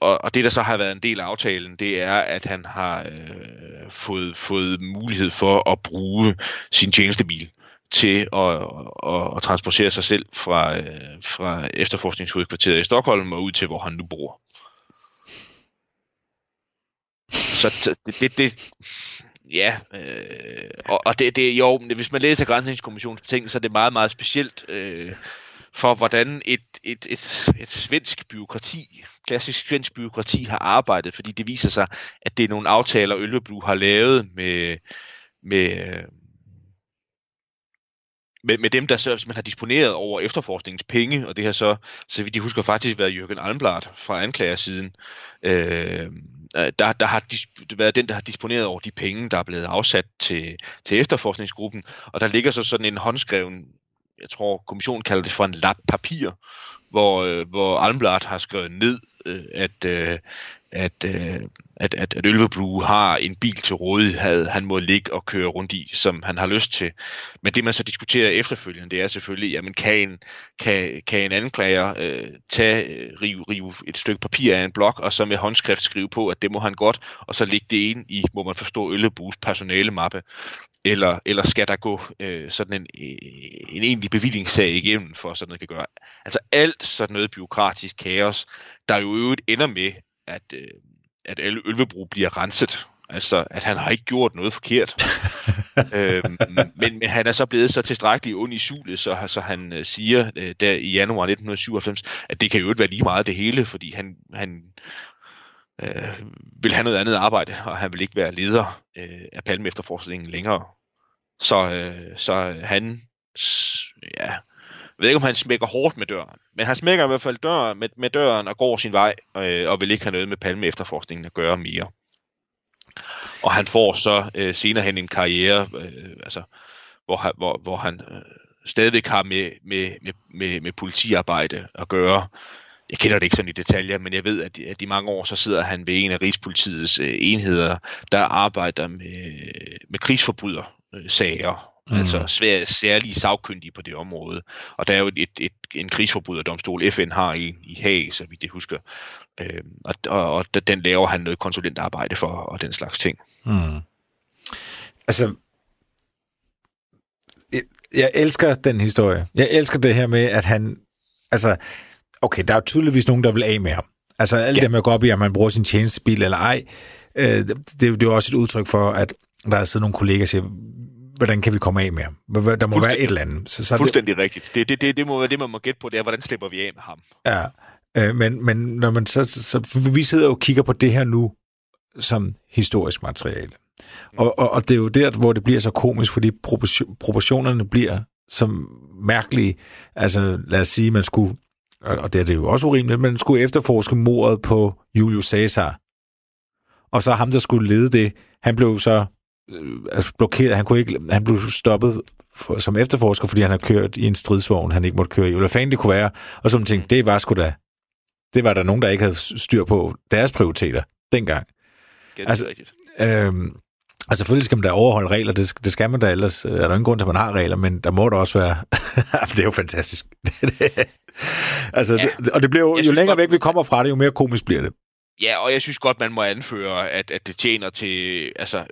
og, og det, der så har været en del af aftalen, det er, at han har øh, fået, fået mulighed for at bruge sin tjenestebil til at, at, at transportere sig selv fra, øh, fra efterforskningshovedkvarteret i Stockholm og ud til, hvor han nu bor. Så det, det, det ja, øh, og, og det, det, jo, hvis man læser Grænsningskommissionens betingelser, så er det meget, meget specielt øh, for, hvordan et, et, et, et svensk byråkrati, klassisk svensk byråkrati har arbejdet, fordi det viser sig, at det er nogle aftaler, Ølveblu har lavet med, med, øh, med, med dem, der så, man har disponeret over efterforskningens penge, og det har så, så vidt de husker, faktisk været Jørgen Almblad fra anklagersiden, øh, Øh, der, der har været den, der har disponeret over de penge, der er blevet afsat til, til efterforskningsgruppen, og der ligger så sådan en håndskreven, jeg tror kommissionen kalder det for en lap papir, hvor, øh, hvor Almblad har skrevet ned, øh, at, øh, at, øh, at, at, at Ølveblue har en bil til rådighed, han må ligge og køre rundt i, som han har lyst til. Men det man så diskuterer efterfølgende, det er selvfølgelig, jamen kan en, kan, kan en anklager øh, tage, øh, rive, rive et stykke papir af en blok, og så med håndskrift skrive på, at det må han godt, og så ligge det ind i, må man forstå, Ølvebues personale mappe eller, eller skal der gå øh, sådan en, øh, en egentlig bevillingssag igennem, for sådan noget kan gøre. Altså alt sådan noget byråkratisk kaos, der jo øvrigt ender med, at, øh, at Ølvebro bliver renset. Altså, at han har ikke gjort noget forkert. øhm, men, men han er så blevet så tilstrækkeligt ond i sulet, så, så han øh, siger øh, der i januar 1997, at det kan jo ikke være lige meget det hele, fordi han, han øh, vil have noget andet arbejde, og han vil ikke være leder øh, af Palme efterforskningen længere. Så, øh, så han, ja, jeg ved ikke, om han smækker hårdt med døren, men han smækker i hvert fald døren, med, med døren og går sin vej, øh, og vil ikke have noget med Palme efterforskningen at gøre mere. Og han får så øh, senere hen en karriere, øh, altså, hvor, han, hvor, hvor han øh, stadigvæk har med, med, med, med, med politiarbejde at gøre. Jeg kender det ikke sådan i detaljer, men jeg ved, at, at i mange år så sidder han ved en af Rigspolitiets øh, enheder, der arbejder med, med krigsforbrydersager mm. altså svær, særlige sagkyndige på det område. Og der er jo et, et, en krigsforbryderdomstol, FN har i, i Haag, så vidt jeg husker. Øh, og, og, og den laver han noget konsulentarbejde for, og den slags ting. Mm. Altså, jeg, jeg elsker den historie. Jeg elsker det her med, at han, altså, okay, der er jo tydeligvis nogen, der vil af med ham. Altså, alt ja. det med at gå op i, at man bruger sin tjenestebil eller ej, øh, det, det er jo også et udtryk for, at der er siddet nogle kolleger, der siger, hvordan kan vi komme af med ham? Der må være et eller andet. Så, så Fuldstændig det, rigtigt. Det, det, det, det må være det, man må gætte på, det er, hvordan slipper vi af med ham? Ja, øh, men, men når man så, så, vi sidder og kigger på det her nu som historisk materiale. Mm. Og, og, og det er jo der, hvor det bliver så komisk, fordi proportionerne bliver så mærkelige. Altså, lad os sige, man skulle, og det er det jo også urimeligt, man skulle efterforske mordet på Julius Caesar. Og så ham, der skulle lede det, han blev så altså blokeret. Han, kunne ikke, han blev stoppet for, som efterforsker, fordi han har kørt i en stridsvogn, han ikke måtte køre i. Eller fanden det kunne være. Og så tænkte, det var sgu da... Det var der nogen, der ikke havde styr på deres prioriteter dengang. Det er altså, rigtigt. Øhm, Altså selvfølgelig skal man da overholde regler, det, det skal man da ellers. Øh, er der ingen grund til, at man har regler, men der må der også være... det er jo fantastisk. altså, ja. det, og det bliver jo, jo længere godt... væk vi kommer fra det, jo mere komisk bliver det. Ja, og jeg synes godt, man må anføre, at, at det tjener til... Altså,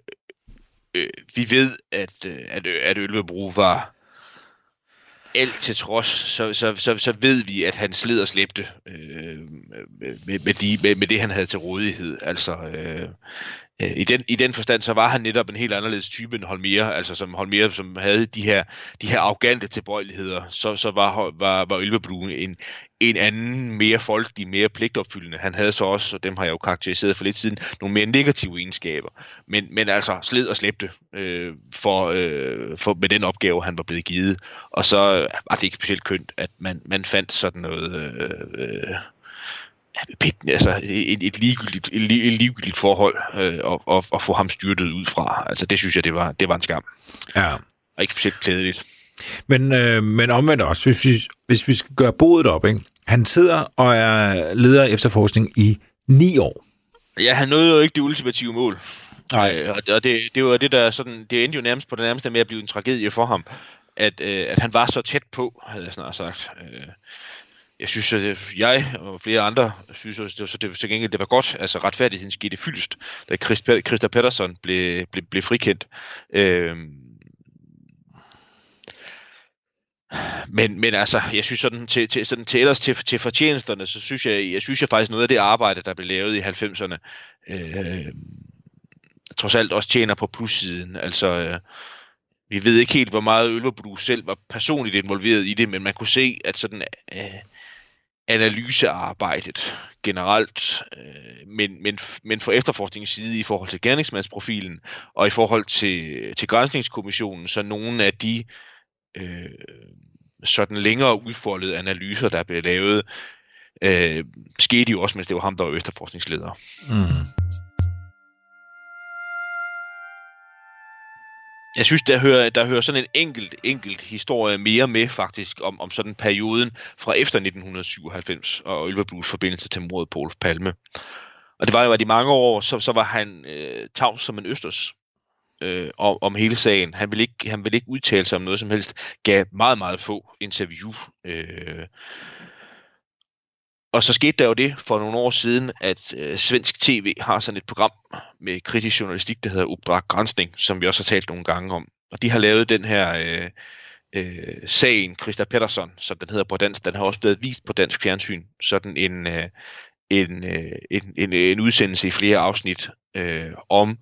øh, vi ved, at, øh, at, at Ølvebro var alt til trods, så, så, så, så ved vi, at han sled og slæbte øh, med, med, de, med, med det, han havde til rådighed. Altså, øh, Øh, Øh, i den, I den forstand, så var han netop en helt anderledes type end Holmer, altså som Holmer, som havde de her, de her arrogante tilbøjeligheder, så, så var, var, var Ylvebru en, en anden, mere folkelig, mere pligtopfyldende. Han havde så også, og dem har jeg jo karakteriseret for lidt siden, nogle mere negative egenskaber. Men, men altså sled og slæbte øh, for, øh, for, med den opgave, han var blevet givet. Og så øh, var det ikke specielt kønt, at man, man fandt sådan noget... Øh, øh, altså et, et, ligegyldigt, et, et ligegyldigt forhold øh, og, og, og få ham styrtet ud fra. Altså det synes jeg, det var, det var en skam. Ja. Og ikke specielt klædeligt. Men, øh, men omvendt også, hvis vi, hvis vi skal gøre bodet op, ikke? han sidder og er leder af efterforskning i ni år. Ja, han nåede jo ikke det ultimative mål. Nej. Øh, og det, det var det, der sådan, det endte jo nærmest på det nærmeste med at blive en tragedie for ham. at, øh, at han var så tæt på, havde jeg snart sagt. Øh, jeg synes, at øh, jeg og flere andre synes, også, det var, så det til gengæld det var godt. Altså retfærdigheden skete fyldst, da Christa Pettersson blev, blev, blev frikendt. Øhm, men, men altså, jeg synes sådan til, til, sådan til ellers til, til fortjenesterne, så synes jeg, jeg synes jeg faktisk noget af det arbejde, der blev lavet i 90'erne, øh, trods alt også tjener på plussiden. Altså, øh, vi ved ikke helt, hvor meget Ølverbrug selv var personligt involveret i det, men man kunne se, at sådan øh, analysearbejdet generelt, øh, men, men, men for efterforskningens side i forhold til gerningsmandsprofilen og i forhold til, til grænsningskommissionen, så nogle af de øh, sådan længere udfoldede analyser, der blev lavet, øh, skete jo også, mens det var ham, der var efterforskningsleder. Mm. Jeg synes, der hører, der hører sådan en enkelt, enkelt historie mere med faktisk om, om sådan perioden fra efter 1997 og Ølverblues forbindelse til mordet på Olof Palme. Og det var jo, at i mange år, så, så var han øh, tavs som en østers øh, om, om hele sagen. Han ville, ikke, han ville ikke udtale sig om noget som helst. Gav meget, meget få interview. Øh, og så skete der jo det for nogle år siden, at øh, svensk tv har sådan et program med kritisk journalistik, der hedder Uppdrag Grænsning, som vi også har talt nogle gange om. Og de har lavet den her øh, øh, sagen, Christa Pettersson, som den hedder på dansk. Den har også blevet vist på dansk fjernsyn. Sådan en, øh, en, øh, en, en, en udsendelse i flere afsnit øh, om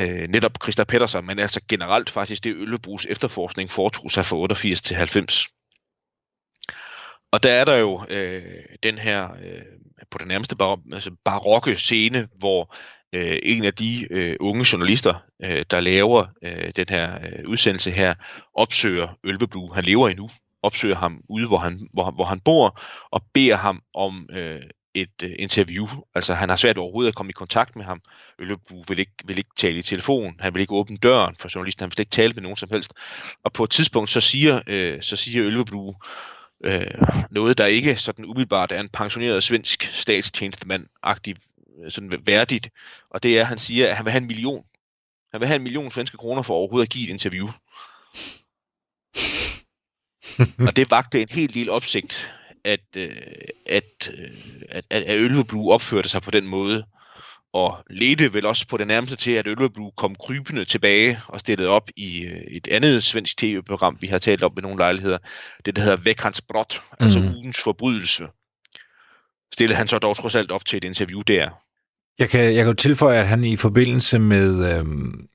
øh, netop Christa Pettersson, men altså generelt faktisk det Øllebrugs efterforskning foretog sig fra 88 til 90. Og der er der jo øh, den her øh, på den nærmeste bar, altså barokke scene, hvor øh, en af de øh, unge journalister, øh, der laver øh, den her øh, udsendelse her, opsøger Ølveblu. Han lever endnu. Opsøger ham ude, hvor han, hvor, hvor han bor, og beder ham om øh, et øh, interview. Altså han har svært overhovedet at komme i kontakt med ham. Øllebu vil ikke, vil ikke tale i telefon, han vil ikke åbne døren for journalisten, han vil ikke tale med nogen som helst. Og på et tidspunkt så siger, øh, så siger Øllebu øh, noget, der ikke sådan umiddelbart er en pensioneret svensk statstjenestemand-agtig sådan værdigt. Og det er, at han siger, at han vil have en million. Han vil have en million svenske kroner for overhovedet at give et interview. og det vagte en helt lille opsigt at, øh, at, øh, at, at, at Ølveblu opførte sig på den måde, og ledte vel også på det nærmeste til, at Ølveblu kom krybende tilbage og stillede op i øh, et andet svensk tv-program, vi har talt om med nogle lejligheder, det der hedder Veckans Brot, mm. altså mhm. ugens forbrydelse. Stillede han så dog trods alt op til et interview der. Jeg kan, jeg kan jo tilføje, at han i forbindelse med øhm,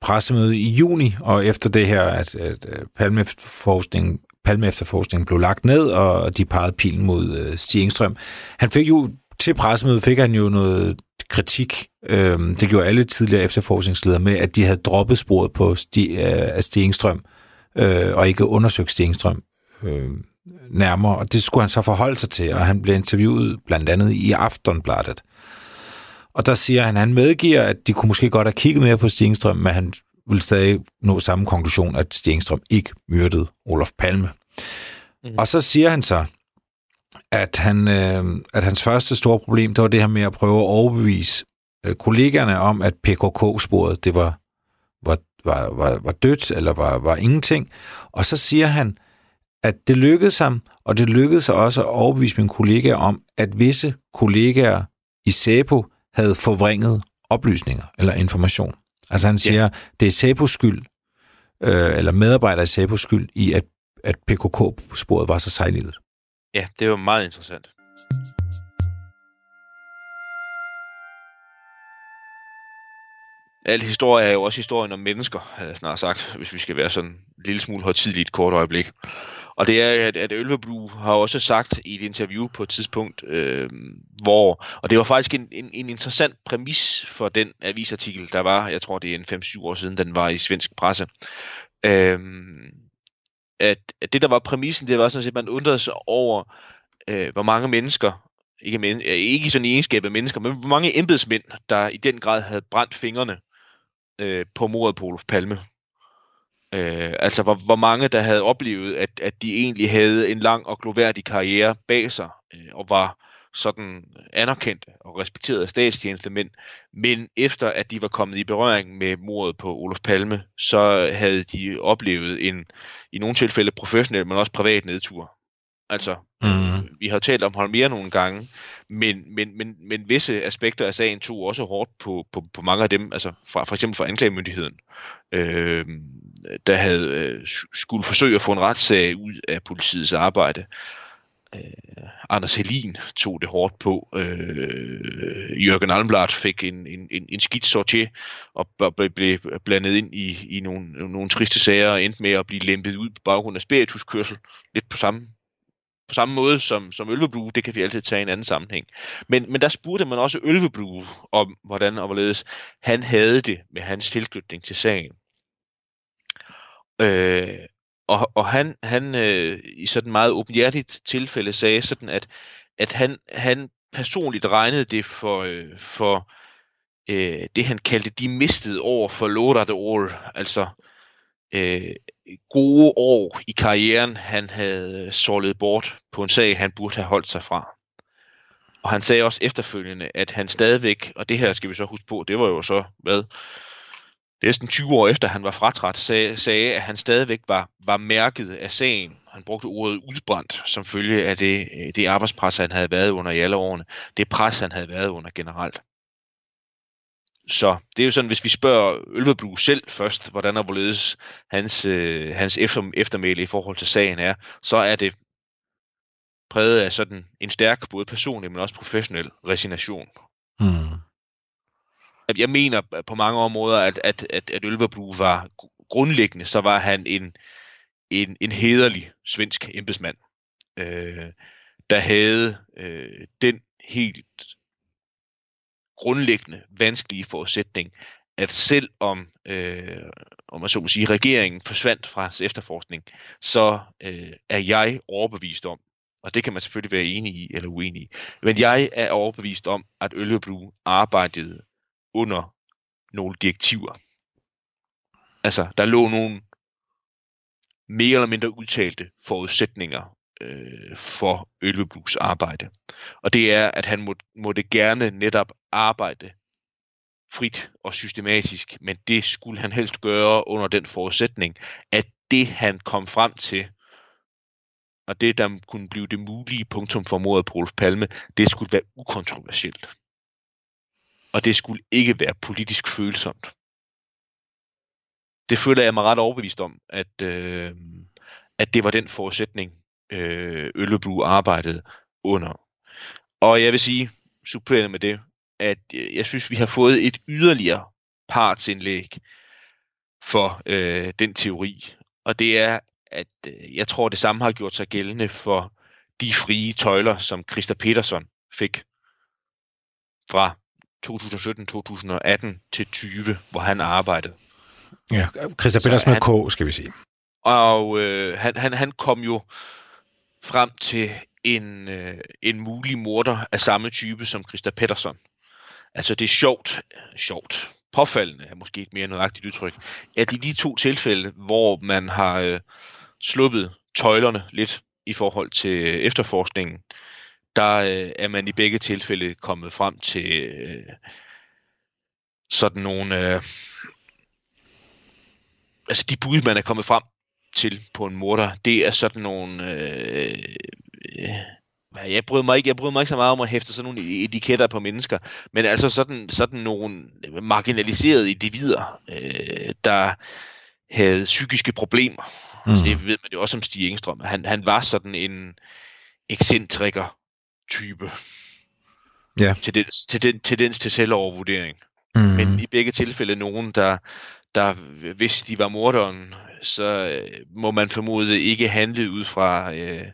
pressemødet i juni, og efter det her, at, at Palmeforskning Palme-efterforskningen blev lagt ned, og de pegede pilen mod øh, Stig Engstrøm. Han fik jo til pressemødet fik han jo noget kritik. Øhm, det gjorde alle tidligere efterforskningsledere med, at de havde droppet sporet på Stig, øh, af Stig Engstrøm, øh, og ikke undersøgt Stig Engstrøm øh, nærmere. Og det skulle han så forholde sig til, og han blev interviewet blandt andet i Aftonbladet. Og der siger han, at han medgiver, at de kunne måske godt have kigget mere på Stig Engstrøm, men han vil stadig nå samme konklusion, at Stig Engstrøm ikke myrdede Olof Palme. Mm. Og så siger han så, at, han, øh, at hans første store problem, det var det her med at prøve at overbevise øh, kollegaerne om, at PKK-sporet, det var, var, var, var, var dødt, eller var, var ingenting. Og så siger han, at det lykkedes ham, og det lykkedes også at overbevise mine kollegaer om, at visse kollegaer i SEPO havde forvrænget oplysninger eller information. Altså han siger, ja. det er SEPOs skyld, øh, eller medarbejdere i SEPOs skyld, i at at PKK-sporet var så sejlivet. Ja, det var meget interessant. Al historie er jo også historien om mennesker, havde jeg snart sagt, hvis vi skal være sådan en lille smule højtidligt kort øjeblik. Og det er, at, at Ølveblu har også sagt i et interview på et tidspunkt, øh, hvor, og det var faktisk en, en, en interessant præmis for den avisartikel, der var, jeg tror det er en 5-7 år siden, den var i svensk presse, øh, at, at det, der var præmissen, det var sådan at man undrede sig over, øh, hvor mange mennesker, ikke, men, øh, ikke sådan i egenskab af mennesker, men hvor mange embedsmænd, der i den grad havde brændt fingrene øh, på mordet på Olof Palme. Øh, altså hvor, hvor mange, der havde oplevet, at, at de egentlig havde en lang og gloværdig karriere bag sig, øh, og var sådan anerkendte og respekterede statstjenestemænd, men efter at de var kommet i berøring med mordet på Olof Palme, så havde de oplevet en, i nogle tilfælde professionel, men også privat nedtur. Altså, mm. vi har talt om Holmer nogle gange, men, men, men, men visse aspekter af sagen tog også hårdt på, på, på mange af dem, altså fra, for eksempel fra anklagemyndigheden, øh, der havde øh, skulle forsøge at få en retssag ud af politiets arbejde. Øh, Anders Helin tog det hårdt på. Øh, Jørgen Almblad fik en, en, en, en skidt sortier og blev blandet ind i, i nogle, nogle triste sager og endte med at blive lempet ud på baggrund af spirituskørsel. Lidt på samme på samme måde som, som Ølveblue, det kan vi altid tage i en anden sammenhæng. Men, men der spurgte man også Ølveblue om, hvordan og hvorledes han havde det med hans tilknytning til sagen. Øh, og, og han, han øh, i sådan meget åbenhjertigt tilfælde sagde sådan, at, at han, han personligt regnede det for, øh, for øh, det, han kaldte de mistede år for Lorda år, altså øh, gode år i karrieren, han havde sålet bort på en sag, han burde have holdt sig fra. Og han sagde også efterfølgende, at han stadigvæk, og det her skal vi så huske på, det var jo så, hvad, næsten 20 år efter han var fratræt, sag, sagde at han stadigvæk var, var mærket af sagen. Han brugte ordet udbrændt som følge af det, øh, det arbejdspres, han havde været under i alle årene. Det pres, han havde været under generelt. Så det er jo sådan, hvis vi spørger Ølveblu selv først, hvordan er hvorledes hans, øh, hans efter, eftermæle i forhold til sagen er, så er det præget af sådan en stærk, både personlig, men også professionel resignation. Mm. Jeg mener øh, på mange områder, at, at, at, at Ølveblu var grundlæggende, så var han en, en, en hederlig svensk embedsmand, øh, der havde øh, den helt grundlæggende vanskelige forudsætning, at selv om, øh, om man så må sige, regeringen forsvandt fra hans efterforskning, så øh, er jeg overbevist om, og det kan man selvfølgelig være enig i eller uenig i, men jeg er overbevist om, at Ølveblu arbejdede under nogle direktiver. Altså, der lå nogle mere eller mindre udtalte forudsætninger øh, for Ølveblues arbejde. Og det er, at han må, måtte gerne netop arbejde frit og systematisk, men det skulle han helst gøre under den forudsætning, at det han kom frem til, og det der kunne blive det mulige punktum for mordet på Olof Palme, det skulle være ukontroversielt. Og det skulle ikke være politisk følsomt. Det føler jeg mig ret overbevist om, at, øh, at det var den forudsætning, øh, Ølleblu arbejdede under. Og jeg vil sige, supplerende med det, at øh, jeg synes, vi har fået et yderligere partsindlæg for øh, den teori. Og det er, at øh, jeg tror, det samme har gjort sig gældende for de frie tøjler, som Christa Petersen fik fra 2017-2018 til 20, hvor han arbejdede. Ja, Christa Petersen med K, skal vi sige. Og øh, han, han, han kom jo frem til en, øh, en mulig morder af samme type som Christa Pettersson. Altså det er sjovt, sjovt, påfaldende er måske et mere nøjagtigt udtryk, at i de to tilfælde, hvor man har øh, sluppet tøjlerne lidt i forhold til efterforskningen, der øh, er man i begge tilfælde kommet frem til øh, sådan nogle... Øh, altså de bud, man er kommet frem til på en morder, det er sådan nogle... Øh, øh, jeg bryder mig ikke, jeg bryder mig ikke så meget om at hæfte sådan nogle etiketter på mennesker, men altså sådan, sådan nogle marginaliserede individer, øh, der havde psykiske problemer. Mm. Altså, det ved man jo også om Stig Engstrøm. Han, han var sådan en ekscentriker type. Ja. Tendens, tendens, tendens til selvovervurdering. Mm. Men i begge tilfælde nogen, der, der hvis de var morderen, så øh, må man formode ikke handle ud fra øh,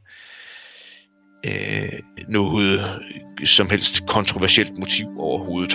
øh, noget som helst kontroversielt motiv overhovedet.